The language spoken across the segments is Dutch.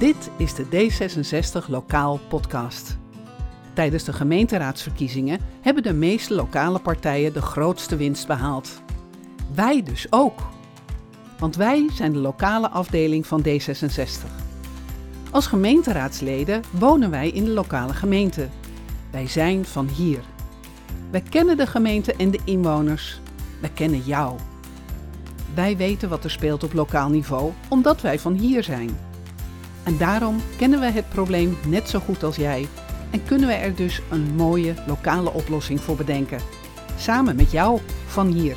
Dit is de D66 Lokaal Podcast. Tijdens de gemeenteraadsverkiezingen hebben de meeste lokale partijen de grootste winst behaald. Wij dus ook. Want wij zijn de lokale afdeling van D66. Als gemeenteraadsleden wonen wij in de lokale gemeente. Wij zijn van hier. Wij kennen de gemeente en de inwoners. Wij kennen jou. Wij weten wat er speelt op lokaal niveau, omdat wij van hier zijn. En daarom kennen we het probleem net zo goed als jij en kunnen we er dus een mooie lokale oplossing voor bedenken. Samen met jou van hier.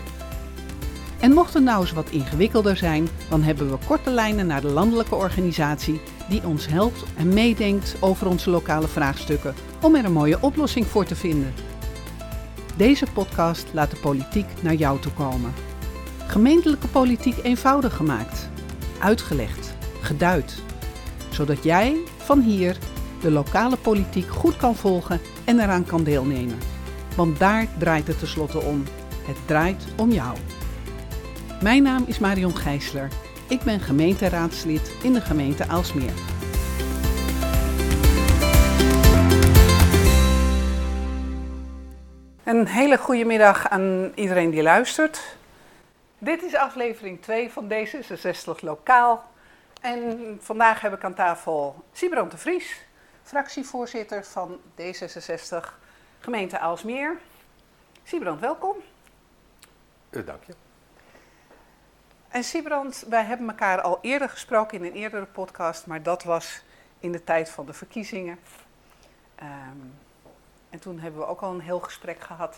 En mocht het nou eens wat ingewikkelder zijn, dan hebben we korte lijnen naar de landelijke organisatie die ons helpt en meedenkt over onze lokale vraagstukken om er een mooie oplossing voor te vinden. Deze podcast laat de politiek naar jou toe komen. Gemeentelijke politiek eenvoudig gemaakt, uitgelegd, geduid, zodat jij van hier de lokale politiek goed kan volgen en eraan kan deelnemen. Want daar draait het tenslotte om. Het draait om jou. Mijn naam is Marion Gijsler. Ik ben gemeenteraadslid in de gemeente Aalsmeer. Een hele goede middag aan iedereen die luistert. Dit is aflevering 2 van D66 Lokaal. En vandaag heb ik aan tafel Sibrand de Vries, fractievoorzitter van D66 gemeente Aalsmeer. Sibrand, welkom. Uh, dank je. En Sibrand, wij hebben elkaar al eerder gesproken in een eerdere podcast, maar dat was in de tijd van de verkiezingen. Um, en toen hebben we ook al een heel gesprek gehad.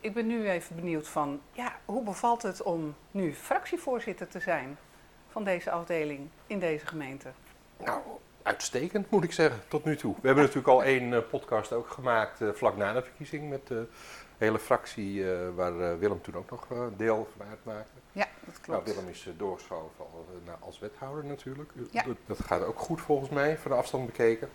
Ik ben nu even benieuwd van, ja, hoe bevalt het om nu fractievoorzitter te zijn van deze afdeling in deze gemeente? Nou, uitstekend moet ik zeggen, tot nu toe. We hebben natuurlijk al één uh, podcast ook gemaakt uh, vlak na de verkiezing met de hele fractie waar Willem toen ook nog deel van uitmaakte. Ja, dat klopt. Nou, Willem is doorgeschoven als wethouder natuurlijk. Ja. Dat, gaat ook goed volgens mij, van de afstand bekeken.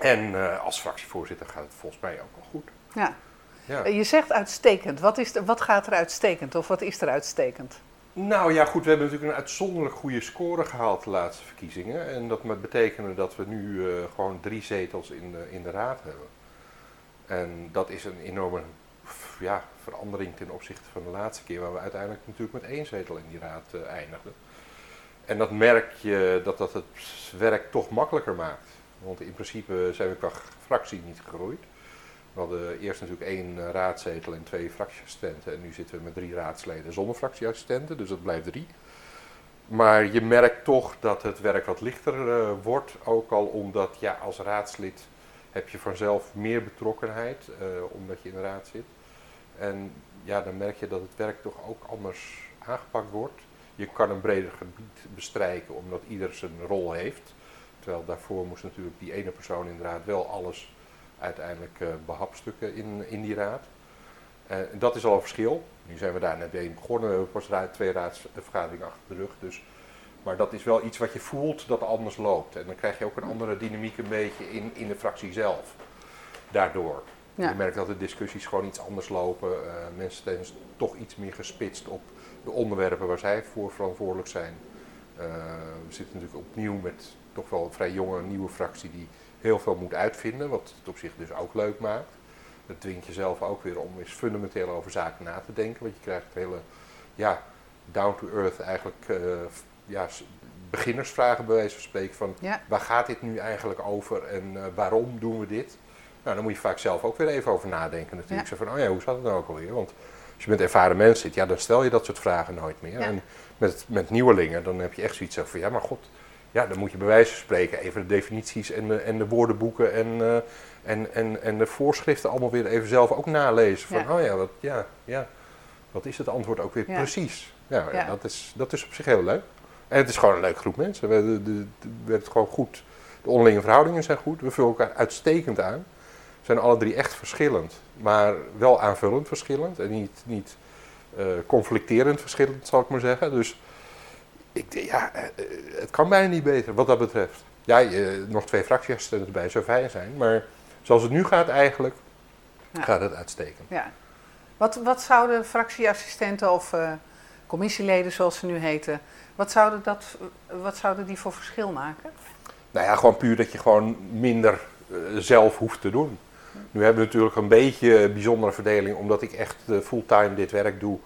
En als fractievoorzitter gaat het volgens mij ook wel goed. Ja. ja. Je zegt uitstekend. Wat, is wat gaat er uitstekend of wat is er uitstekend? Nou ja, goed, we hebben natuurlijk een uitzonderlijk goede score gehaald de laatste verkiezingen. En dat betekende dat we nu uh, gewoon drie zetels in de, in de raad hebben. En dat is een enorme ja, verandering ten opzichte van de laatste keer, waar we uiteindelijk natuurlijk met één zetel in die raad uh, eindigden. En dat merk je dat dat het werk toch makkelijker maakt. Want in principe zijn we qua fractie niet gegroeid. We hadden eerst natuurlijk één raadzetel en twee fractieassistenten. En nu zitten we met drie raadsleden zonder fractieassistenten, dus dat blijft drie. Maar je merkt toch dat het werk wat lichter uh, wordt. Ook al omdat ja, als raadslid heb je vanzelf meer betrokkenheid, uh, omdat je in de raad zit. En ja, dan merk je dat het werk toch ook anders aangepakt wordt. Je kan een breder gebied bestrijken omdat ieder zijn rol heeft. Terwijl daarvoor moest natuurlijk die ene persoon inderdaad wel alles uiteindelijk uh, behapstukken in, in die raad. Uh, dat is al een verschil. Nu zijn we daar net mee begonnen, we hebben pas raad, twee raadsvergaderingen achter de rug. Dus. Maar dat is wel iets wat je voelt dat anders loopt. En dan krijg je ook een andere dynamiek een beetje in, in de fractie zelf. Daardoor. Ja. Je merkt dat de discussies gewoon iets anders lopen. Uh, mensen zijn toch iets meer gespitst op de onderwerpen waar zij voor verantwoordelijk zijn. we zitten natuurlijk opnieuw met toch wel een vrij jonge nieuwe fractie die heel veel moet uitvinden, wat het op zich dus ook leuk maakt. Dat dwingt jezelf ook weer om eens fundamenteel over zaken na te denken, want je krijgt hele ja, down to earth eigenlijk uh, ja, beginnersvragen bij wijze van spreken van waar gaat dit nu eigenlijk over en uh, waarom doen we dit? Nou, dan moet je vaak zelf ook weer even over nadenken natuurlijk. Ja. Zo van, oh ja, hoe zat het nou ook alweer? Want als je met ervaren mensen zit, ja, dan stel je dat soort vragen nooit meer. En met, met nieuwelingen, dan heb je echt zoiets van, ja, maar god, ja, dan moet je bij wijze van spreken even de definities en de, en de woordenboeken en, uh, en, en, en de voorschriften allemaal weer even zelf ook nalezen. Van, ja. oh ja wat, ja, ja, wat is het antwoord ook weer precies? Ja, ja, Dat, is, dat is op zich heel leuk. En het is gewoon een leuke groep mensen. We, de, de, de, het gewoon goed. De onderlinge verhoudingen zijn goed. We vullen elkaar uitstekend aan. We zijn alle drie echt verschillend. Maar wel aanvullend verschillend. En niet, niet uh, conflicterend verschillend, zal ik maar zeggen. Dus ik, ja, eh, het kan bijna niet beter wat dat betreft. Ja, je, nog twee fractieassistenten erbij zou fijn zijn. Maar zoals het nu gaat eigenlijk, gaat het uitstekend. Ja. Wat, wat zouden fractieassistenten of uh, commissieleden zoals ze nu heten. Wat zouden, dat, wat zouden die voor verschil maken? Nou ja, gewoon puur dat je gewoon minder eh, zelf hoeft te doen. Nu hebben we natuurlijk een beetje een bijzondere verdeling, omdat ik echt uh, fulltime dit werk doe.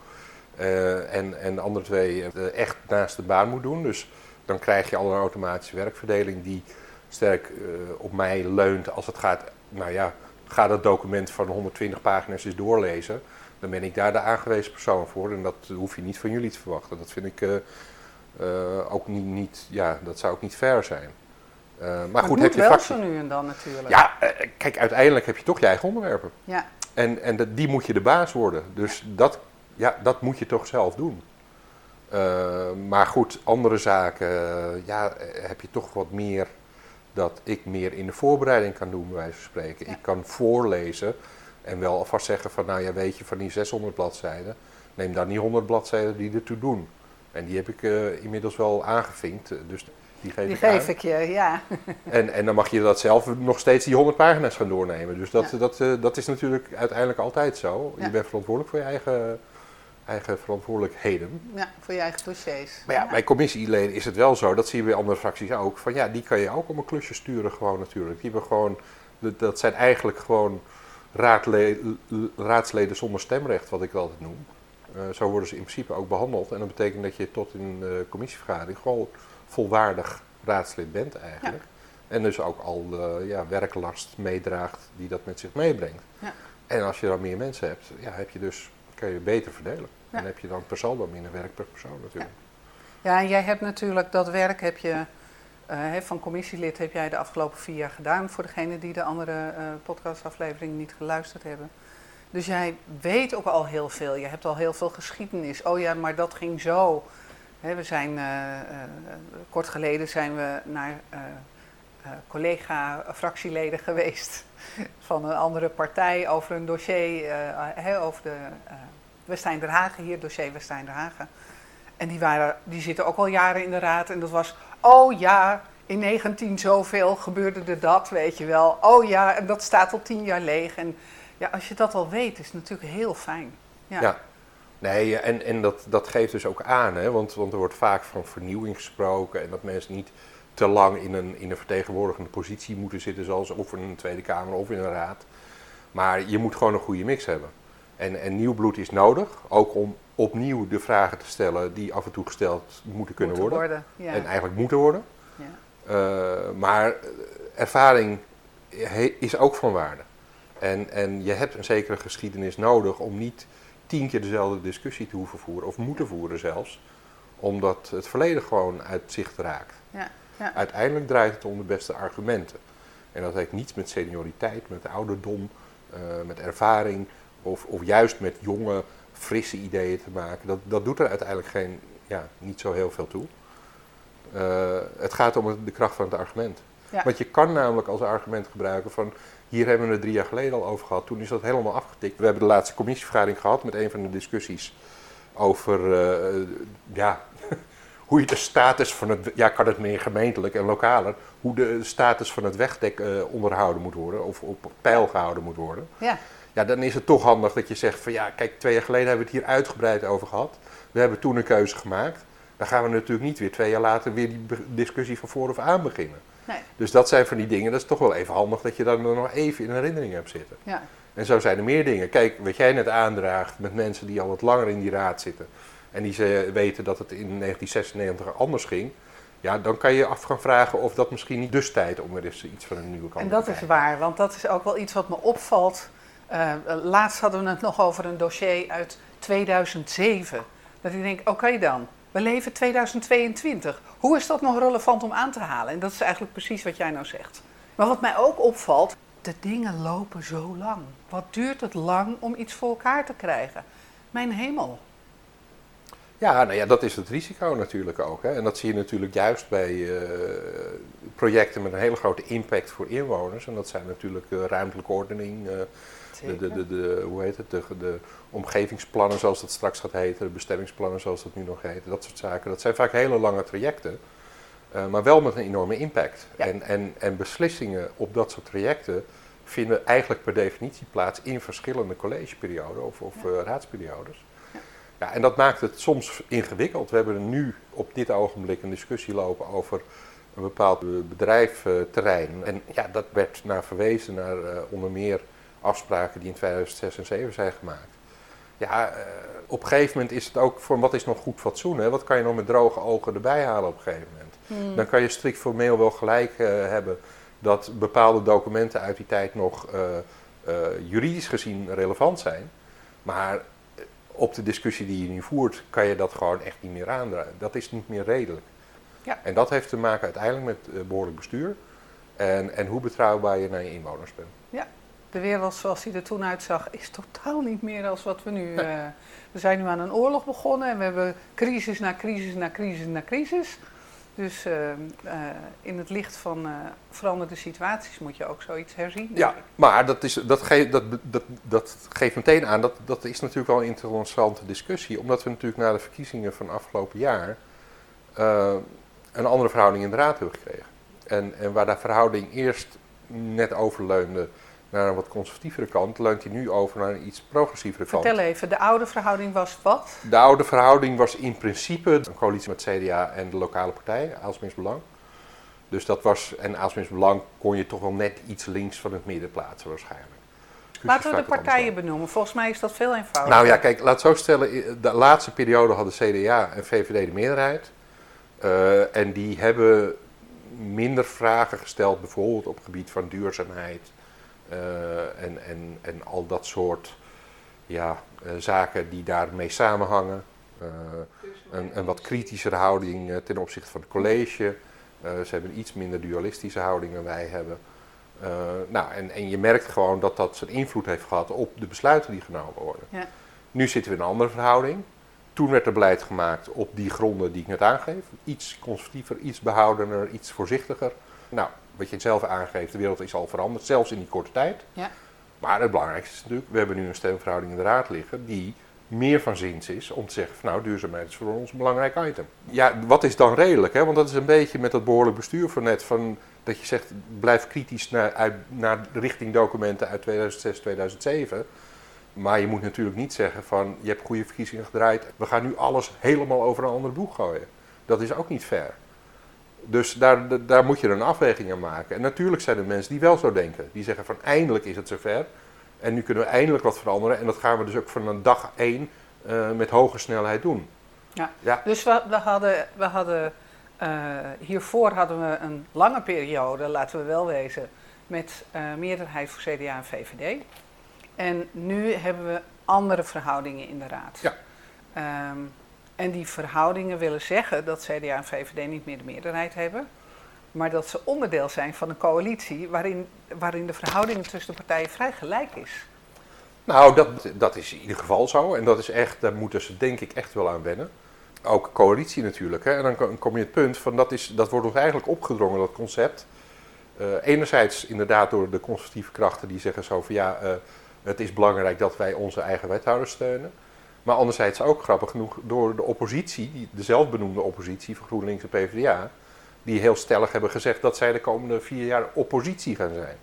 Uh, en, en de andere twee echt naast de baan moet doen. Dus dan krijg je al een automatische werkverdeling die sterk op mij leunt als het gaat, nou ja, ga dat document van 120 pagina's eens doorlezen. Dan ben ik daar de aangewezen persoon voor en dat hoef je niet van jullie te verwachten. Dat vind ik ook niet, niet, ja, dat zou ook niet fair zijn. Uh, maar, goed, heb je wel zo nu en dan natuurlijk. Ja, uh, kijk, uiteindelijk heb je toch je eigen onderwerpen. Ja. En, en dat, die moet je de baas worden. Dus dat, ja, dat moet je toch zelf doen. Uh, maar goed, andere zaken, ja, heb je toch wat meer dat ik meer in de voorbereiding kan doen, bij wijze van spreken. Ja. Ik kan voorlezen en wel alvast zeggen van, nou ja, weet je, van die 600 bladzijden, neem dan die 100 bladzijden die ertoe doen. En die heb ik inmiddels wel aangevinkt. Dus die geef, die ik, geef ik, je, ja. En, en dan mag je dat zelf nog steeds die 100 pagina's gaan doornemen. Dus dat, dat, uh, dat is natuurlijk uiteindelijk altijd zo. Je bent verantwoordelijk voor je eigen, eigen verantwoordelijkheden. Ja, voor je eigen dossiers. Maar ja, bij commissieleden is het wel zo, dat zien we bij andere fracties ook. Van ja, die kan je ook om een klusje sturen gewoon natuurlijk. Die hebben gewoon, dat zijn eigenlijk gewoon raadsleden zonder stemrecht, wat ik altijd noem. Uh, zo worden ze in principe ook behandeld. En dat betekent dat je tot in de commissievergadering gewoon volwaardig raadslid bent eigenlijk. En dus ook al de ja, werklast meedraagt die dat met zich meebrengt. Ja. En als je dan meer mensen hebt, ja, heb je dus, kan je beter verdelen. En heb je dan per saldo minder werk per persoon natuurlijk. Ja, en jij hebt natuurlijk dat werk heb je, uh, van commissielid heb jij de afgelopen vier jaar gedaan. Voor degenen die de andere uh, podcastafleveringen niet geluisterd hebben. Dus jij weet ook al heel veel. Je hebt al heel veel geschiedenis. Oh ja, maar dat ging zo we zijn, eh, eh, kort geleden zijn we naar collega-fractieleden geweest van een andere partij over een dossier, over de Westijn der Hagen, hier, dossier Westijn der Hagen. En die, waren, die zitten ook al jaren in de raad en dat was, oh ja, in 19 zoveel gebeurde er dat, weet je wel. Oh ja, en dat staat al tien jaar leeg. En ja, als je dat al weet, is het natuurlijk heel fijn. Ja, ja Nee, en, en dat, dat geeft dus ook aan, hè? Want, want er wordt vaak van vernieuwing gesproken en dat mensen niet te lang in een, in een vertegenwoordigende positie moeten zitten, zoals of in een Tweede Kamer of in een raad. Maar je moet gewoon een goede mix hebben. En, en nieuw bloed is nodig, ook om opnieuw de vragen te stellen die af en toe gesteld moeten kunnen moeten worden. worden En eigenlijk moeten worden. Ja. Uh, maar ervaring is ook van waarde. En, en je hebt een zekere geschiedenis nodig om niet tien keer dezelfde discussie te hoeven voeren, of moeten voeren zelfs, omdat het verleden gewoon uit zicht raakt. Ja, ja. Uiteindelijk draait het om de beste argumenten. En dat heeft niets met senioriteit, met ouderdom, uh, met ervaring, of, of juist met jonge, frisse ideeën te maken. Dat, dat doet er uiteindelijk geen, ja, niet zo heel veel toe. Uh, het gaat om de kracht van het argument. Want je kan namelijk als argument gebruiken van hier hebben we het drie jaar geleden al over gehad. Toen is dat helemaal afgetikt. We hebben de laatste commissievergadering gehad met een van de discussies over uh, ja, hoe je de status van het, ja kan het meer gemeentelijk en lokaler, hoe de status van het wegdek uh, onderhouden moet worden of op peil gehouden moet worden. Ja. ja, dan is het toch handig dat je zegt van ja, kijk, twee jaar geleden hebben we het hier uitgebreid over gehad. We hebben toen een keuze gemaakt. Dan gaan we natuurlijk niet weer twee jaar later weer die discussie van voor of aan beginnen. Nee. Dus dat zijn van die dingen, dat is toch wel even handig dat je dat nog even in herinnering hebt zitten. Ja. En zo zijn er meer dingen. Kijk, wat jij net aandraagt met mensen die al wat langer in die raad zitten en die ze weten dat het in 1996 anders ging. Ja, dan kan je af gaan vragen of dat misschien niet dus tijd om er eens iets van een nieuwe kant En dat is waar, want dat is ook wel iets wat me opvalt. Uh, laatst hadden we het nog over een dossier uit 2007. Dat ik denk, oké dan, we leven 2022. Hoe is dat nog relevant om aan te halen? En dat is eigenlijk precies wat jij nou zegt. Maar wat mij ook opvalt, de dingen lopen zo lang. Wat duurt het lang om iets voor elkaar te krijgen? Mijn hemel. Ja, nou ja, dat is het risico natuurlijk ook. Hè. En dat zie je natuurlijk juist bij uh, projecten met een hele grote impact voor inwoners. En dat zijn natuurlijk uh, ruimtelijke ordening, uh, de, de, de, de, hoe heet het, de, de omgevingsplannen zoals dat straks gaat heten, de bestemmingsplannen zoals dat nu nog heet, dat soort zaken. Dat zijn vaak hele lange trajecten, maar wel met een enorme impact. En, en, en beslissingen op dat soort trajecten vinden eigenlijk per definitie plaats in verschillende collegeperioden of, of ja. raadsperiodes. Ja. En dat maakt het soms ingewikkeld. We hebben nu op dit ogenblik een discussie lopen over een bepaald bedrijfterrein. En ja, dat werd naar verwezen naar uh, onder meer afspraken die in 2006 en 2007 zijn gemaakt. Ja, uh, op een gegeven moment is het ook voor wat is nog goed fatsoen. Hè? Wat kan je nog met droge ogen erbij halen op een gegeven moment? Hmm. Dan kan je strikt formeel wel gelijk uh, hebben dat bepaalde documenten uit die tijd nog juridisch gezien relevant zijn. Maar op de discussie die je nu voert, kan je dat gewoon echt niet meer aandragen. Dat is niet meer redelijk. Ja. En dat heeft te maken uiteindelijk met behoorlijk bestuur en, en hoe betrouwbaar je naar je inwoners bent. Ja, de wereld zoals die er toen uitzag is totaal niet meer als wat we nu... Uh, we zijn nu aan een oorlog begonnen en we hebben crisis na crisis na crisis na crisis. Dus uh, uh, in het licht van veranderde situaties moet je ook zoiets herzien. Ja, maar dat, is, dat, geeft, dat, dat, dat geeft meteen aan, dat, dat is natuurlijk wel een interessante discussie. Omdat we natuurlijk na de verkiezingen van afgelopen jaar een andere verhouding in de raad hebben gekregen. En, en waar de verhouding eerst net overleunde naar een wat conservatievere kant, leunt hij nu over naar een iets progressievere kant. Vertel even, de oude verhouding was wat? De oude verhouding was in principe een coalitie met CDA en de lokale partijen, Aalsmeers Belang. Dus dat was, en Aalsmeers Belang kon je toch wel net iets links van het midden plaatsen waarschijnlijk. Laten we de partijen benoemen. Volgens mij is dat veel eenvoudiger. Nou ja, kijk, laat het zo stellen. De laatste periode hadden CDA en VVD de meerderheid. Uh, en die hebben minder vragen gesteld, bijvoorbeeld op het gebied van duurzaamheid, en, en, en al dat soort ja, uh, zaken die daarmee samenhangen. Uh, een, een, wat kritischere houding ten opzichte van het college. ze hebben een iets minder dualistische houding dan wij hebben. nou, en, en je merkt gewoon dat dat zijn invloed heeft gehad op de besluiten die genomen worden. Ja. Nu zitten we in een andere verhouding. Toen werd er beleid gemaakt op die gronden die ik net aangeef. Iets conservatiever, iets behoudener, iets voorzichtiger. Nou, wat je zelf aangeeft, de wereld is al veranderd, zelfs in die korte tijd. Ja. Maar het belangrijkste is natuurlijk, we hebben nu een stemverhouding in de raad liggen die meer van zins is om te zeggen van nou, duurzaamheid is voor ons een belangrijk item. Ja, wat is dan redelijk? Hè? Want dat is een beetje met dat behoorlijk bestuur van net, van, dat je zegt blijf kritisch naar, uit, naar richting documenten uit 2006, 2007. Maar je moet natuurlijk niet zeggen van je hebt goede verkiezingen gedraaid, we gaan nu alles helemaal over een andere boeg gooien. Dat is ook niet fair. Dus daar, daar moet je een afweging aan maken. En natuurlijk zijn er mensen die wel zo denken. Die zeggen van eindelijk is het zover. En nu kunnen we eindelijk wat veranderen. En dat gaan we dus ook van een dag één uh, met hoge snelheid doen. Ja, ja. dus we, we hadden, we hadden uh, hiervoor hadden we een lange periode, laten we wel wezen, met uh, meerderheid voor CDA en VVD. En nu hebben we andere verhoudingen in de raad. Ja. Um, en die verhoudingen willen zeggen dat CDA en VVD niet meer de meerderheid hebben. Maar dat ze onderdeel zijn van een coalitie waarin, waarin de verhouding tussen de partijen vrij gelijk is. Nou, dat, dat is in ieder geval zo. En dat is echt, daar moeten ze denk ik echt wel aan wennen. Ook coalitie natuurlijk. Hè. En dan kom je het punt van dat, is, dat wordt ons eigenlijk opgedrongen, dat concept. Uh, enerzijds inderdaad door de conservatieve krachten die zeggen zo van ja, uh, het is belangrijk dat wij onze eigen wethouders steunen. Maar anderzijds ook grappig genoeg door de oppositie, de zelfbenoemde oppositie van GroenLinks en PvdA, die heel stellig hebben gezegd dat zij de komende vier jaar oppositie gaan zijn.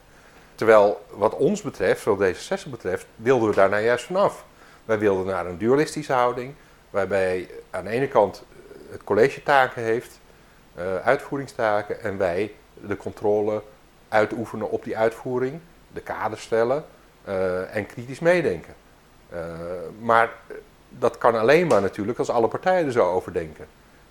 Terwijl wat ons betreft, wat D66 betreft, wilden we daar nou juist vanaf. Wij wilden naar een dualistische houding, waarbij aan de ene kant het college taken heeft, uh, uitvoeringstaken, en wij de controle uitoefenen op die uitvoering, de kaders stellen uh, en kritisch meedenken. Uh, maar dat kan alleen maar natuurlijk als alle partijen er zo over denken.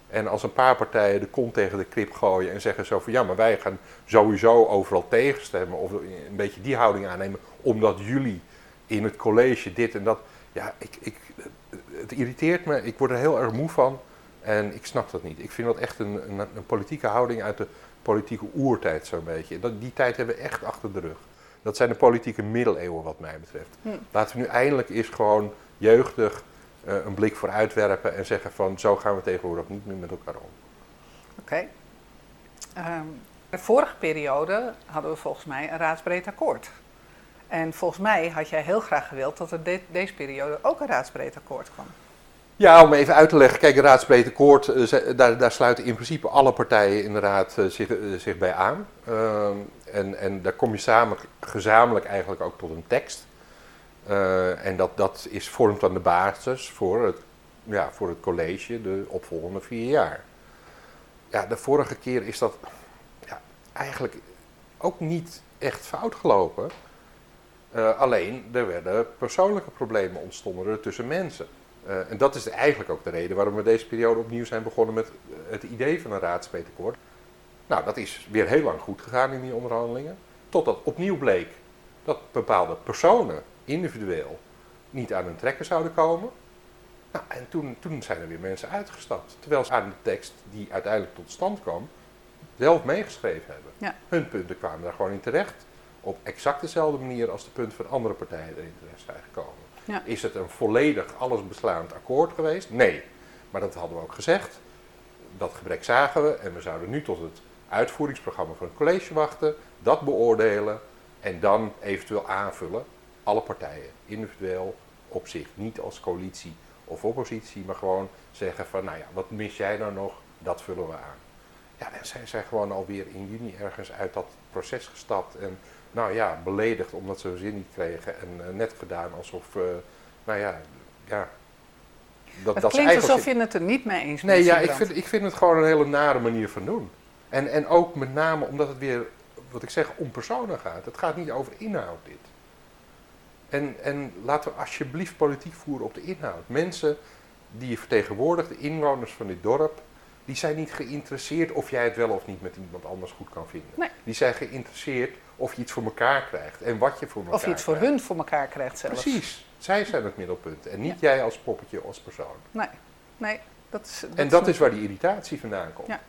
En als een paar partijen de kont tegen de krip gooien en zeggen zo van ja, maar wij gaan sowieso overal tegenstemmen of een beetje die houding aannemen, omdat jullie in het college dit en dat. Ja, ik, ik, het irriteert me, ik word er heel erg moe van en ik snap dat niet. Ik vind dat echt een, een, een politieke houding uit de politieke oertijd zo'n beetje. Dat, die tijd hebben we echt achter de rug. Dat zijn de politieke middeleeuwen wat mij betreft. Hm. Laten we nu eindelijk eens gewoon jeugdig een blik vooruit werpen en zeggen van zo gaan we tegenwoordig niet meer met elkaar om. Oké. Okay. Um, de vorige periode hadden we volgens mij een raadsbreed akkoord. En volgens mij had jij heel graag gewild dat er de, deze periode ook een raadsbreed akkoord kwam. Ja, om even uit te leggen. Kijk, een raadsbreed akkoord, uh, daar, daar, sluiten in principe alle partijen in de raad uh, zich, zich, bij aan. Ehm, en, en daar kom je samen, gezamenlijk eigenlijk ook tot een tekst. Uh, en dat, dat is, vormt dan de basis voor het ja, voor het college de opvolgende vier jaar. Ja, de vorige keer is dat ja, eigenlijk ook niet echt fout gelopen. Uh, alleen, er werden persoonlijke problemen ontstonden er tussen mensen. Uh, en dat is eigenlijk ook de reden waarom we deze periode opnieuw zijn begonnen met het idee van een raadspetekort. Nou, dat is weer heel lang goed gegaan in die onderhandelingen. Totdat opnieuw bleek dat bepaalde personen individueel niet aan hun trekken zouden komen. Nou, en toen, toen zijn er weer mensen uitgestapt. Terwijl ze aan de tekst die uiteindelijk tot stand kwam, zelf meegeschreven hebben. Ja. Hun punten kwamen daar gewoon in terecht. Op exact dezelfde manier als de punten van andere partijen erin terecht zijn gekomen. Ja. Is het een volledig allesbeslaand akkoord geweest? Nee. Maar dat hadden we ook gezegd. Dat gebrek zagen we en we zouden nu tot het uitvoeringsprogramma van het college wachten, dat beoordelen en dan eventueel aanvullen. Alle partijen, individueel, op zich, niet als coalitie of oppositie, maar gewoon zeggen van, nou ja, wat mis jij nou nog, dat vullen we aan. Ja, zij zijn gewoon alweer in juni ergens uit dat proces gestapt en, nou ja, beledigd omdat ze hun zin niet kregen en uh, net gedaan alsof, uh, nou ja, ja. Dat, het dat klinkt alsof je het er niet mee eens bent. Nee, ja, ik vind, ik vind het gewoon een hele nare manier van doen. En, en ook met name omdat het weer, wat ik zeg, om personen gaat. Het gaat niet over inhoud dit. En, en laten we alsjeblieft politiek voeren op de inhoud. Mensen die je vertegenwoordigt, de inwoners van dit dorp, die zijn niet geïnteresseerd of jij het wel of niet met iemand anders goed kan vinden. Nee. Die zijn geïnteresseerd of je iets voor elkaar krijgt en wat je voor elkaar Of je iets voor hun voor elkaar krijgt zelfs. Precies. Zij zijn het middelpunt en niet jij als poppetje, als persoon. Nee, nee. Dat is, dat en dat is waar die irritatie vandaan komt. Ja.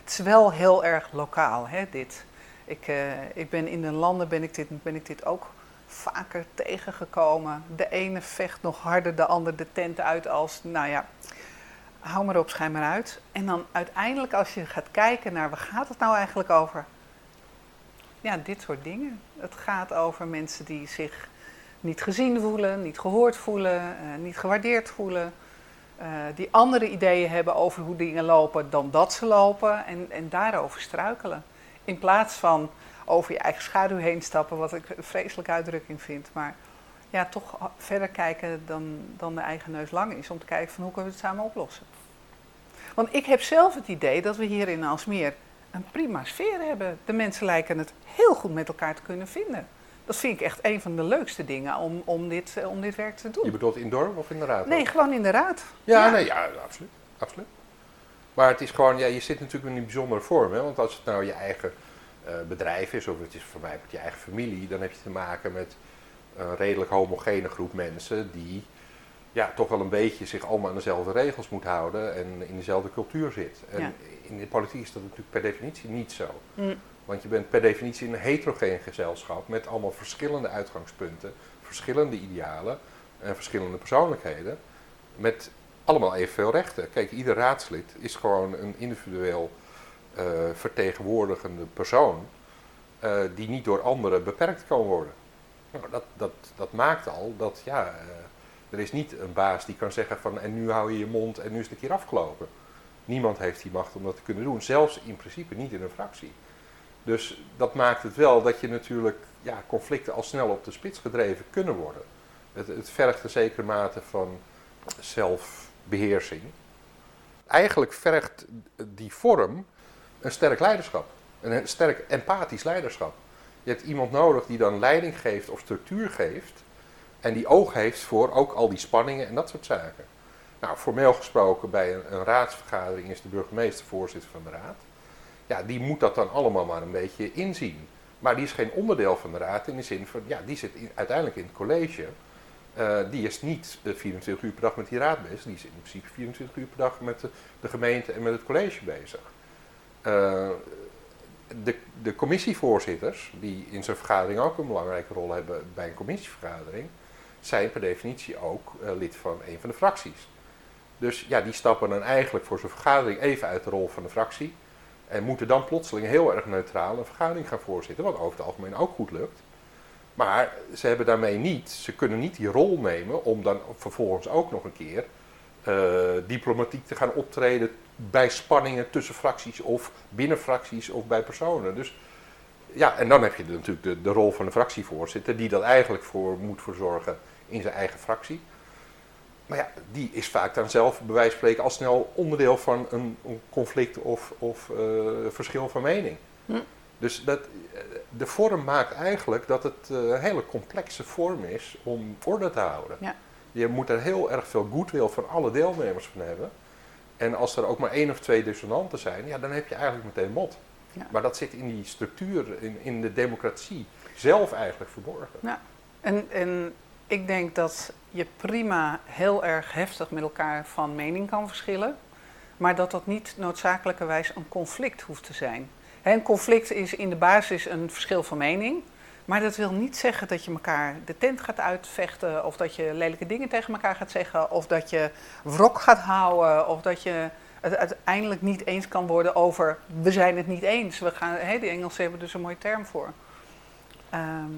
Het is wel heel erg lokaal, hè, dit. Ik, uh, ik ben in de landen ben ik, dit, ben ik dit ook vaker tegengekomen. De ene vecht nog harder de ander de tent uit als, nou ja, hou maar op, schijn maar uit. En dan uiteindelijk als je gaat kijken naar waar gaat het nou eigenlijk over? Ja, dit soort dingen. Het gaat over mensen die zich niet gezien voelen, niet gehoord voelen, uh, niet gewaardeerd voelen. Uh, die andere ideeën hebben over hoe dingen lopen dan dat ze lopen en, en daarover struikelen. In plaats van over je eigen schaduw heen stappen, wat ik een vreselijke uitdrukking vind. Maar ja, toch verder kijken dan, dan de eigen neus lang is. Om te kijken van hoe kunnen we het samen oplossen. Want ik heb zelf het idee dat we hier in Alsmeer een prima sfeer hebben. De mensen lijken het heel goed met elkaar te kunnen vinden. Dat vind ik echt een van de leukste dingen om, om, dit, eh, om dit werk te doen. Je bedoelt in dorp of in de raad? Nee, gewoon in de raad. Ja, ja. Nee, ja absoluut, absoluut. Maar het is gewoon, ja, je zit natuurlijk in een bijzondere vorm. Hè? Want als het nou je eigen bedrijf is, of het is voor mij met je eigen familie, dan heb je te maken met een redelijk homogene groep mensen die ja, toch wel een beetje zich allemaal aan dezelfde regels moet houden en in dezelfde cultuur zit. En in de politiek is dat natuurlijk per definitie niet zo. Mm. Want je bent per definitie een heterogeen gezelschap met allemaal verschillende uitgangspunten, verschillende idealen en verschillende persoonlijkheden. Met allemaal evenveel rechten. Kijk, ieder raadslid is gewoon een individueel uh, vertegenwoordigende persoon uh, die niet door anderen beperkt kan worden. Nou, dat, dat, dat maakt al dat ja, uh, er is niet een baas die kan zeggen van en nu hou je je mond en nu is het een keer afgelopen. Niemand heeft die macht om dat te kunnen doen, zelfs in principe niet in een fractie. Dus dat maakt het wel dat je natuurlijk ja, conflicten al snel op de spits gedreven kunnen worden. Het, het vergt een zekere mate van zelfbeheersing. Eigenlijk vergt die vorm een sterk leiderschap. Een sterk empathisch leiderschap. Je hebt iemand nodig die dan leiding geeft of structuur geeft. En die oog heeft voor ook al die spanningen en dat soort zaken. Nou, formeel gesproken bij een, raadsvergadering is de burgemeester voorzitter van de raad ja, die moet dat dan allemaal maar een beetje inzien. Maar die is geen onderdeel van de raad in de zin van, ja, die zit uiteindelijk in het college. Uh, die is niet 24 uur per dag met die raad bezig, die is in principe 24 uur per dag met de gemeente en met het college bezig. Uh, de, de commissievoorzitters, die in zo'n vergadering ook een belangrijke rol hebben bij een commissievergadering, zijn per definitie ook uh, lid van een van de fracties. Dus ja, die stappen dan eigenlijk voor zo'n vergadering even uit de rol van de fractie en moeten dan plotseling heel erg neutraal een vergadering gaan voorzitten, wat over het algemeen ook goed lukt. Maar ze hebben daarmee niet, ze kunnen niet die rol nemen om dan vervolgens ook nog een keer uh, diplomatiek te gaan optreden bij spanningen tussen fracties of binnen fracties of bij personen. Dus ja, en dan heb je natuurlijk de, de rol van de fractievoorzitter, die dat eigenlijk voor moet verzorgen in zijn eigen fractie. Maar ja, die is vaak dan zelf, bij wijze van spreken, al snel onderdeel van een, een conflict of, of eh, verschil van mening. Hm. Dus dat, de vorm maakt eigenlijk dat het eh, een hele complexe vorm is om orde te houden. Ja. Je moet er heel erg veel goodwill van alle deelnemers van hebben. En als er ook maar één of twee dissonanten zijn, ja, dan heb je eigenlijk meteen mot. Ja. Maar dat zit in die structuur, in, in de democratie zelf eigenlijk verborgen. En, en ik denk dat je prima heel erg heftig met elkaar van mening kan verschillen, maar dat dat niet noodzakelijkerwijs een conflict hoeft te zijn. Een conflict is in de basis een verschil van mening, maar dat wil niet zeggen dat je elkaar de tent gaat uitvechten, of dat je lelijke dingen tegen elkaar gaat zeggen, of dat je wrok gaat houden, of dat je het uiteindelijk niet eens kan worden over we zijn het niet eens. We gaan, hè, de Engelsen hebben dus een mooie term voor. Ehm,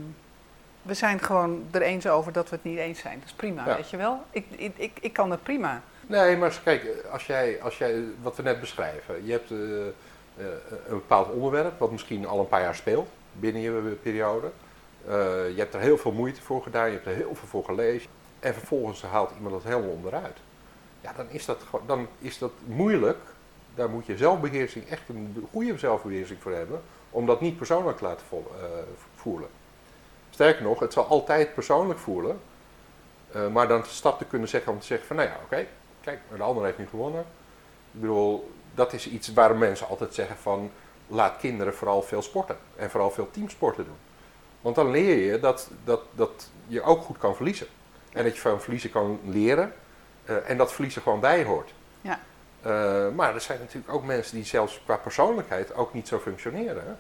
we zijn gewoon er eens over dat we het niet eens zijn. Dat is prima, Ja. weet je wel. Ik, ik, ik, ik kan het prima. Nee, maar kijk, als jij, als jij, wat we net beschrijven, je hebt eh, eh, een bepaald onderwerp wat misschien al een paar jaar speelt binnen je periode. Eh, je hebt er heel veel moeite voor gedaan, je hebt er heel veel voor gelezen. En vervolgens haalt iemand dat helemaal onderuit. Ja, dan is dat, dan is dat moeilijk. Daar moet je zelfbeheersing, echt een goede zelfbeheersing voor hebben. Om dat niet persoonlijk te laten eh, voelen. Sterker nog, het zal altijd persoonlijk voelen. eh, maar dan stap te kunnen zeggen om te zeggen van, nou ja, oké, kijk, de ander heeft nu gewonnen. Ik bedoel, dat is iets waar mensen altijd zeggen van, laat kinderen vooral veel sporten. En vooral veel teamsporten doen. Want dan leer je dat, dat, dat je ook goed kan verliezen. En dat je van verliezen kan leren. eh, en dat verliezen gewoon bij hoort. Ja. Eh, maar er zijn natuurlijk ook mensen die zelfs qua persoonlijkheid ook niet zo functioneren. hè.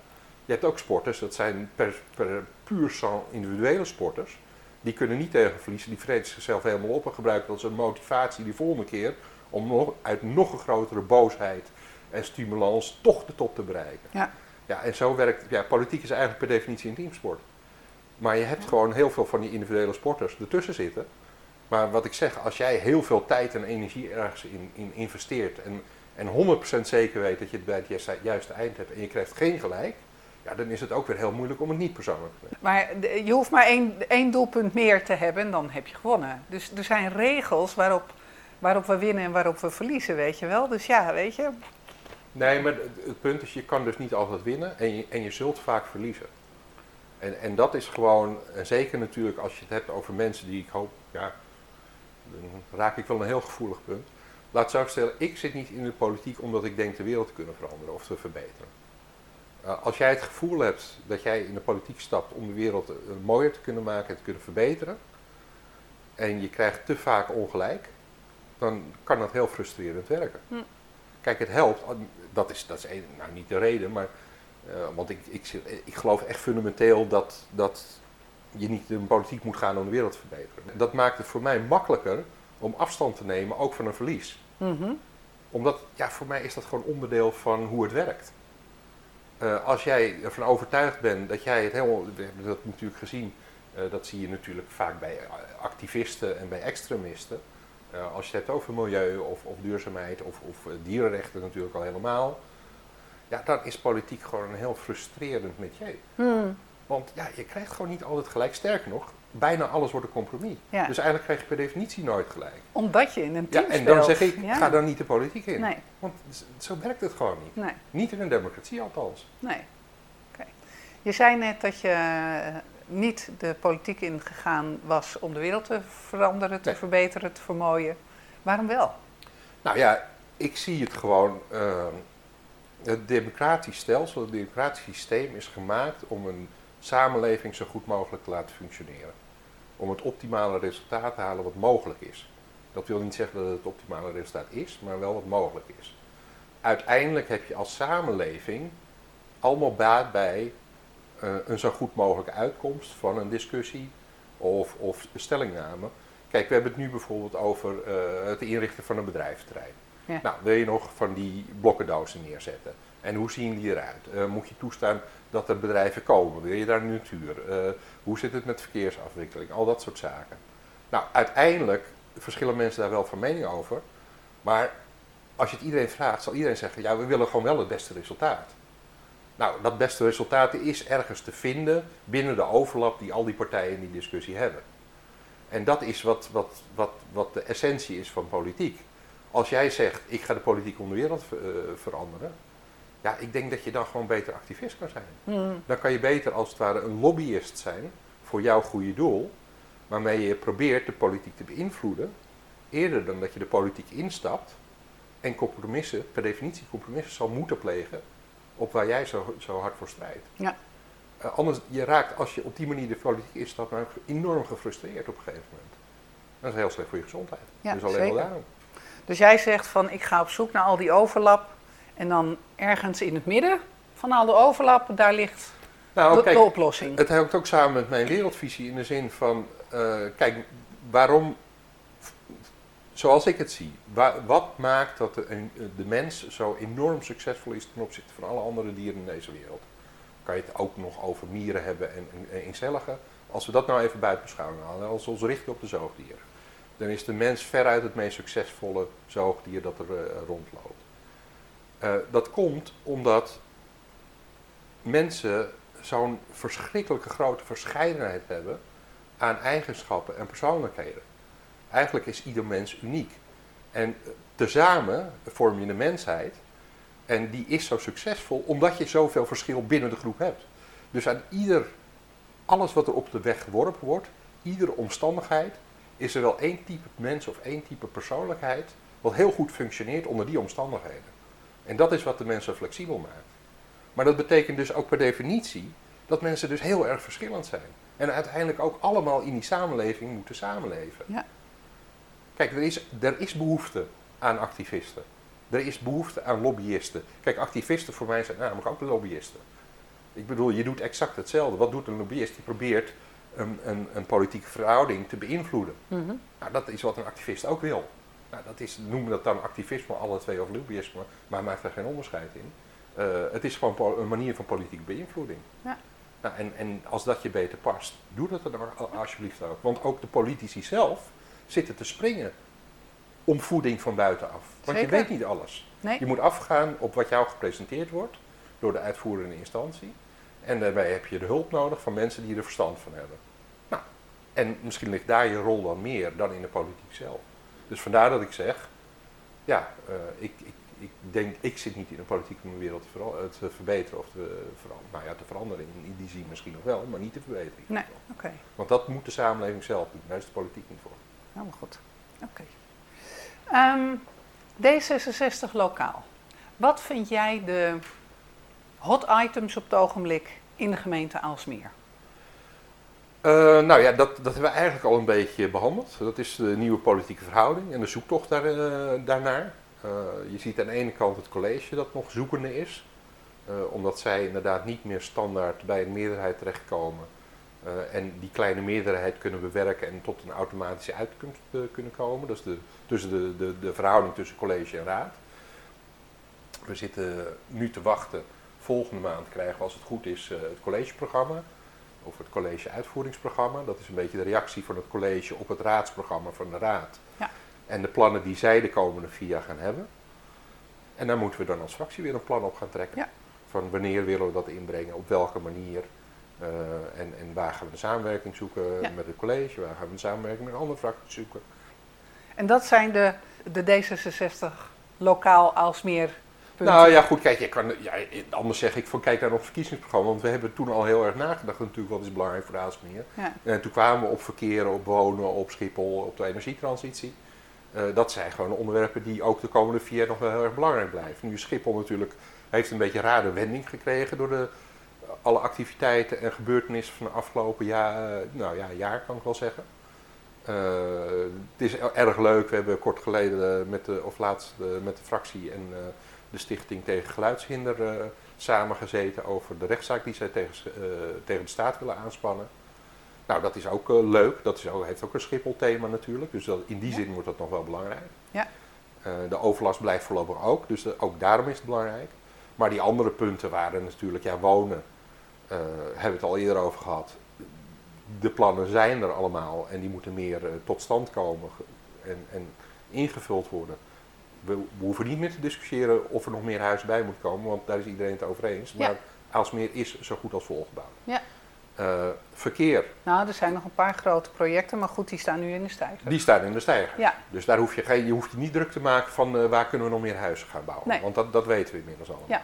Je hebt ook sporters, dat zijn per, per, puur sang individuele sporters. Die kunnen niet tegen verliezen, die vreten zichzelf helemaal op en gebruiken dat als een motivatie die volgende keer om nog, uit nog een grotere boosheid en stimulans toch de top te bereiken. Ja. Ja, en zo werkt, ja, politiek is eigenlijk per definitie een teamsport. Maar je hebt gewoon heel veel van die individuele sporters ertussen zitten. Maar wat ik zeg, als jij heel veel tijd en energie ergens in, in investeert en, en 100% zeker weet dat je het bij het juiste, eind hebt en je krijgt geen gelijk, ja, dan is het ook weer heel moeilijk om het niet persoonlijk te nemen. Maar je hoeft maar één, één doelpunt meer te hebben en dan heb je gewonnen. Dus er zijn regels waarop, waarop we winnen en waarop we verliezen, weet je wel. Dus ja, weet je. Nee, maar het, punt is, je kan dus niet altijd winnen en je, en je zult vaak verliezen. En, en dat is gewoon, en zeker natuurlijk als je het hebt over mensen die ik hoop, ja, dan raak ik wel een heel gevoelig punt. Laat zo stellen, ik zit niet in de politiek omdat ik denk de wereld te kunnen veranderen of te verbeteren. Uh, als jij het gevoel hebt dat jij in de politiek stapt om de wereld uh, mooier te kunnen maken en te kunnen verbeteren, en je krijgt te vaak ongelijk, dan kan dat heel frustrerend werken. Hm. Kijk, het helpt, dat is, dat is een, nou, niet de reden, maar uh, want ik, ik, ik geloof echt fundamenteel dat, dat je niet in de politiek moet gaan om de wereld te verbeteren. Dat maakt het voor mij makkelijker om afstand te nemen, ook van een verlies. Mhm. Omdat, ja, voor mij is dat gewoon onderdeel van hoe het werkt. Uh, als jij ervan overtuigd bent dat jij het helemaal, we hebben dat natuurlijk gezien, uh, dat zie je natuurlijk vaak bij activisten en bij extremisten. Uh, als je het hebt over milieu of, of duurzaamheid of, of dierenrechten natuurlijk al helemaal, ja, dan is politiek gewoon een heel frustrerend métier. Hmm. Want ja, je krijgt gewoon niet altijd gelijk. Sterker nog, bijna alles wordt een compromis. Ja. Dus eigenlijk krijg je per definitie nooit gelijk. Omdat je in een team Ja, en dan zeg ik, Ja. ga dan niet de politiek in. Nee, Want zo werkt het gewoon niet. nee, Niet in een democratie althans. nee. Je zei net dat je eh, niet de politiek ingegaan was om de wereld te veranderen, te Nee. verbeteren, te vermooien. Waarom wel? Nou ja, ik zie het gewoon. eh, het democratisch stelsel, het democratisch systeem is gemaakt om een samenleving zo goed mogelijk te laten functioneren. Om het optimale resultaat te halen wat mogelijk is. Dat wil niet zeggen dat het het optimale resultaat is, maar wel wat mogelijk is. Uiteindelijk heb je als samenleving allemaal baat bij een zo goed mogelijke uitkomst van een discussie of, of stellingname. Kijk, we hebben het nu bijvoorbeeld over eh, het inrichten van een bedrijventerrein. Ja. Nou, wil je nog van die blokkendozen neerzetten? En hoe zien die eruit? Eh, moet je toestaan dat er bedrijven komen? Wil je daar natuur? Eh, hoe zit het met verkeersafwikkeling? Al dat soort zaken. Nou, uiteindelijk verschillen mensen daar wel van mening over. Maar als je het iedereen vraagt, zal iedereen zeggen: ja, we willen gewoon wel het beste resultaat. Nou, dat beste resultaat is ergens te vinden binnen de overlap die al die partijen in die discussie hebben. En dat is wat, wat, wat, wat de essentie is van politiek. Als jij zegt, ik ga de politiek om de wereld eh, veranderen, ja, ik denk dat je dan gewoon beter activist kan zijn. Hmm. Dan kan je beter als het ware een lobbyist zijn voor jouw goede doel, waarmee je probeert de politiek te beïnvloeden, eerder dan dat je de politiek instapt en compromissen, per definitie compromissen zal moeten plegen op waar jij zo, zo hard voor strijdt. Ja. Eh, anders, je raakt als je op die manier de politiek instapt, nou enorm gefrustreerd op een gegeven moment. Dat is heel slecht voor je gezondheid. Ja, dus alleen al daarom. Dus jij zegt van ik ga op zoek naar al die overlap en dan ergens in het midden van al de overlap, daar ligt Nou, de, kijk, de oplossing. Het hangt ook samen met mijn wereldvisie in de zin van, eh, kijk, waarom, zoals ik het zie, wa- wat maakt dat de, een- de mens zo enorm succesvol is ten opzichte van alle andere dieren in deze wereld? Kan je het ook nog over mieren hebben en, en? Als we dat nou even buiten beschouwing halen, als we ons richten op de zoogdieren, dan is de mens veruit het meest succesvolle zoogdier dat er eh, rondloopt. Eh, dat komt omdat mensen zo'n verschrikkelijke grote verscheidenheid hebben aan eigenschappen en persoonlijkheden. Eigenlijk is ieder mens uniek. En eh, tezamen vorm je een mensheid. En die is zo succesvol omdat je zoveel verschil binnen de groep hebt. Dus aan ieder, alles wat er op de weg geworpen wordt, iedere omstandigheid, is er wel één type mens of één type persoonlijkheid wat heel goed functioneert onder die omstandigheden. En dat is wat de mens zo flexibel maakt. Maar dat betekent dus ook per definitie dat mensen dus heel erg verschillend zijn. En uiteindelijk ook allemaal in die samenleving moeten samenleven. Ja. Kijk, er is, er is behoefte aan activisten. Er is behoefte aan lobbyisten. Kijk, activisten voor mij zijn namelijk ook lobbyisten. Ik bedoel, je doet exact hetzelfde. Wat doet een lobbyist? Die probeert een, een, een politieke verhouding te beïnvloeden. Mhm. Nou, dat is wat een activist ook wil. Nou, dat is, noemen dat dan activisme, alle twee of lobbyisme, maar maakt er geen onderscheid in. Eh, het is gewoon een manier van politieke beïnvloeding. Ja. Nou, en, en als dat je beter past, doe dat dan alsjeblieft ook. Want ook de politici zelf zitten te springen om voeding van buitenaf. Want Zeker. je weet niet alles. Nee? Je moet afgaan op wat jou gepresenteerd wordt door de uitvoerende instantie. En daarbij heb je de hulp nodig van mensen die er verstand van hebben. Nou, en misschien ligt daar je rol dan meer dan in de politiek zelf. Dus vandaar dat ik zeg, ja, eh, ik, ik, ik denk, ik zit niet in de politiek om de wereld te, veral- eh, te verbeteren of te, veran- nou ja, te veranderen. In, die zin misschien nog wel, maar niet te verbeteren. Nee. Oké, Want dat moet de samenleving zelf doen, daar is de politiek niet voor. Helemaal goed. Oké. Ehm, D66 lokaal. Wat vind jij de hot items op het ogenblik in de gemeente Aalsmeer? Eh, nou ja, dat, dat hebben we eigenlijk al een beetje behandeld. Dat is de nieuwe politieke verhouding en de zoektocht daar, eh, daarnaar. Eh, je ziet aan de ene kant het college dat nog zoekende is. eh, omdat zij inderdaad niet meer standaard bij een meerderheid terechtkomen. Eh, en die kleine meerderheid kunnen bewerken en tot een automatische uitkomst eh, kunnen komen. Dat is de, tussen de, de, de verhouding tussen college en raad. We zitten nu te wachten. Volgende maand krijgen we, als het goed is, eh, het collegeprogramma of het college uitvoeringsprogramma. Dat is een beetje de reactie van het college op het raadsprogramma van de raad. Ja. En de plannen die zij de komende vier jaar gaan hebben. En daar moeten we dan als fractie weer een plan op gaan trekken. Ja. Van wanneer willen we dat inbrengen, op welke manier. Eh, en, en waar gaan we de samenwerking zoeken Ja. met het college, waar gaan we de samenwerking met andere fracties zoeken. En dat zijn de, de D66 lokaal Aalsmeer punten. Nou ja, goed, kijk, je kan, ja, anders zeg ik van kijk naar ons verkiezingsprogramma. Want we hebben toen al heel erg nagedacht natuurlijk wat is belangrijk voor Aalsmeer. Ja. En toen kwamen we op verkeer, op wonen, op Schiphol, op de energietransitie. Eh, dat zijn gewoon onderwerpen die ook de komende vier jaar nog wel heel erg belangrijk blijven. Nu Schiphol natuurlijk, heeft een beetje een rare wending gekregen door de, alle activiteiten en gebeurtenissen van de afgelopen jaar, eh, nou ja, jaar kan ik wel zeggen. Eh, het is erg leuk, we hebben kort geleden met de, of laatst eh, met de fractie en de Stichting tegen Geluidshinder samengezeten over de rechtszaak die zij tegen, tegen de staat willen aanspannen. Nou, dat is ook leuk. Dat is ook, heeft ook een Schiphol-thema natuurlijk. Dus dat, in die Ja. zin wordt dat nog wel belangrijk. Ja. De overlast blijft voorlopig ook. Dus de- ook daarom is het belangrijk. Maar die andere punten waren natuurlijk, ja, wonen. Eh, hebben we het al eerder over gehad. De plannen zijn er allemaal en die moeten meer eh, tot stand komen en, en ingevuld worden. We, we hoeven niet meer te discussiëren of er nog meer huis bij moet komen, want daar is iedereen het over eens. Ja. Maar Aalsmeer is zo goed als volgebouwd. Ja. Uh, verkeer. Nou, er zijn nog een paar grote projecten, maar goed, die staan nu in de stijger. Die staan in de stijger. Ja. Dus daar hoef je, geen, je hoeft je niet druk te maken van uh, waar kunnen we nog meer huizen gaan bouwen. Nee. Want dat, dat weten we inmiddels allemaal. Ja.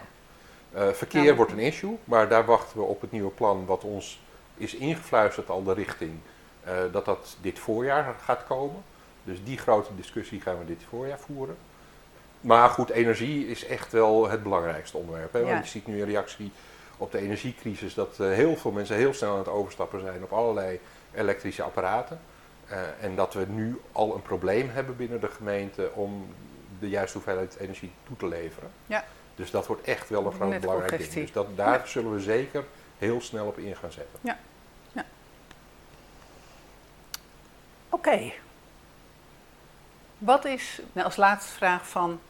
Uh, verkeer Ja. wordt een issue, maar daar wachten we op het nieuwe plan wat ons is ingefluisterd al de richting uh, dat dat dit voorjaar gaat komen. Dus die grote discussie gaan we dit voorjaar voeren. Maar goed, energie is echt wel het belangrijkste onderwerp. Hè? Ja. Want je ziet nu een reactie op de energiecrisis dat uh, heel veel mensen heel snel aan het overstappen zijn op allerlei elektrische apparaten. En dat we nu al een probleem hebben binnen de gemeente om de juiste hoeveelheid energie toe te leveren. Ja. Dus dat wordt echt wel een groot Net belangrijk ding. Dus dat, daar Ja. zullen we zeker heel snel op in gaan zetten. Oké. Wat is, nou, als laatste vraag van,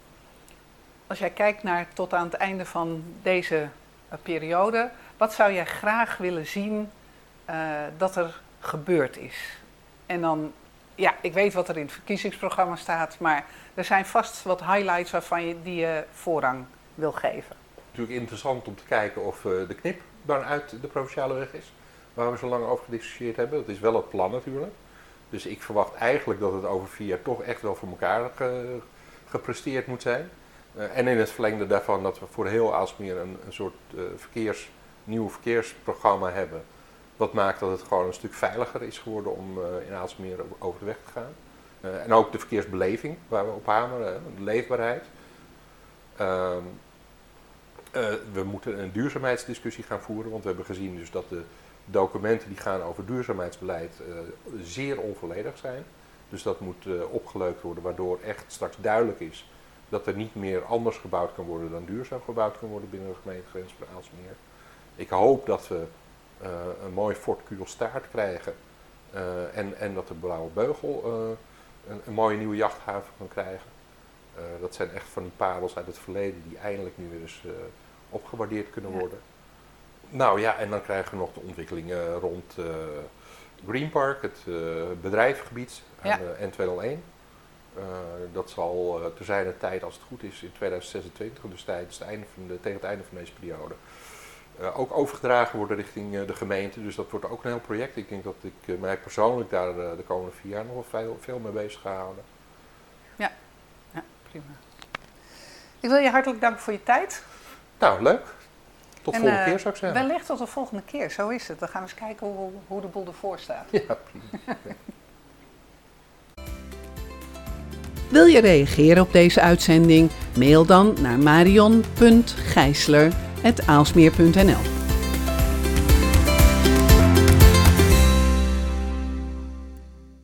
als jij kijkt naar tot aan het einde van deze eh, periode, wat zou jij graag willen zien eh, dat er gebeurd is? En dan, ja, ik weet wat er in het verkiezingsprogramma staat, maar er zijn vast wat highlights waarvan je die je voorrang wil geven. natuurlijk interessant om te kijken of eh, de knip dan uit de provinciale weg is. Waar we zo lang over gediscussieerd hebben. Dat is wel het plan natuurlijk. Dus ik verwacht eigenlijk dat het over vier jaar toch echt wel voor elkaar ge- gepresteerd moet zijn. Eh, en in het verlengde daarvan dat we voor heel Aalsmeer een, een soort eh, verkeers, nieuw verkeersprogramma hebben. Wat maakt dat het gewoon een stuk veiliger is geworden om in Aalsmeer over de weg te gaan. En ook de verkeersbeleving waar we op hameren, de leefbaarheid. Eh, we moeten een duurzaamheidsdiscussie gaan voeren, want we hebben gezien dus dat de documenten die gaan over duurzaamheidsbeleid eh, zeer onvolledig zijn. Dus dat moet eh, opgeleukt worden, waardoor echt straks duidelijk is dat er niet meer anders gebouwd kan worden dan duurzaam gebouwd kan worden binnen de gemeentegrens van Aalsmeer. Ik hoop dat we een mooi Fort Kudelstaart krijgen en, en dat de Blauwe Beugel een, een mooie nieuwe jachthaven kan krijgen. Dat zijn echt van die parels uit het verleden die eindelijk nu weer eens eh, opgewaardeerd kunnen Ja. worden. Nou ja, en dan krijgen we nog de ontwikkelingen rond eh Green Park, het eh, bedrijvengebied aan Ja. de N201. Eh, dat zal uh, te zijn tijd, als het goed is, in 2026, dus tijdens het einde van de, tegen het einde van deze periode, eh, ook overgedragen worden richting eh, de gemeente. Dus dat wordt ook een heel project. Ik denk dat ik eh, mij persoonlijk daar eh, de komende vier jaar nog wel veel, veel mee bezig ga houden. Ja, prima. Ik wil je hartelijk danken voor je tijd. Nou, leuk. Tot En, volgende eh, keer zou ik zeggen. Wellicht tot de volgende keer, zo is het. Dan gaan we eens kijken hoe, hoe de boel ervoor staat. Ja, prima. Wil je reageren op deze uitzending? Mail dan naar marion.gijsler.aalsmeer.nl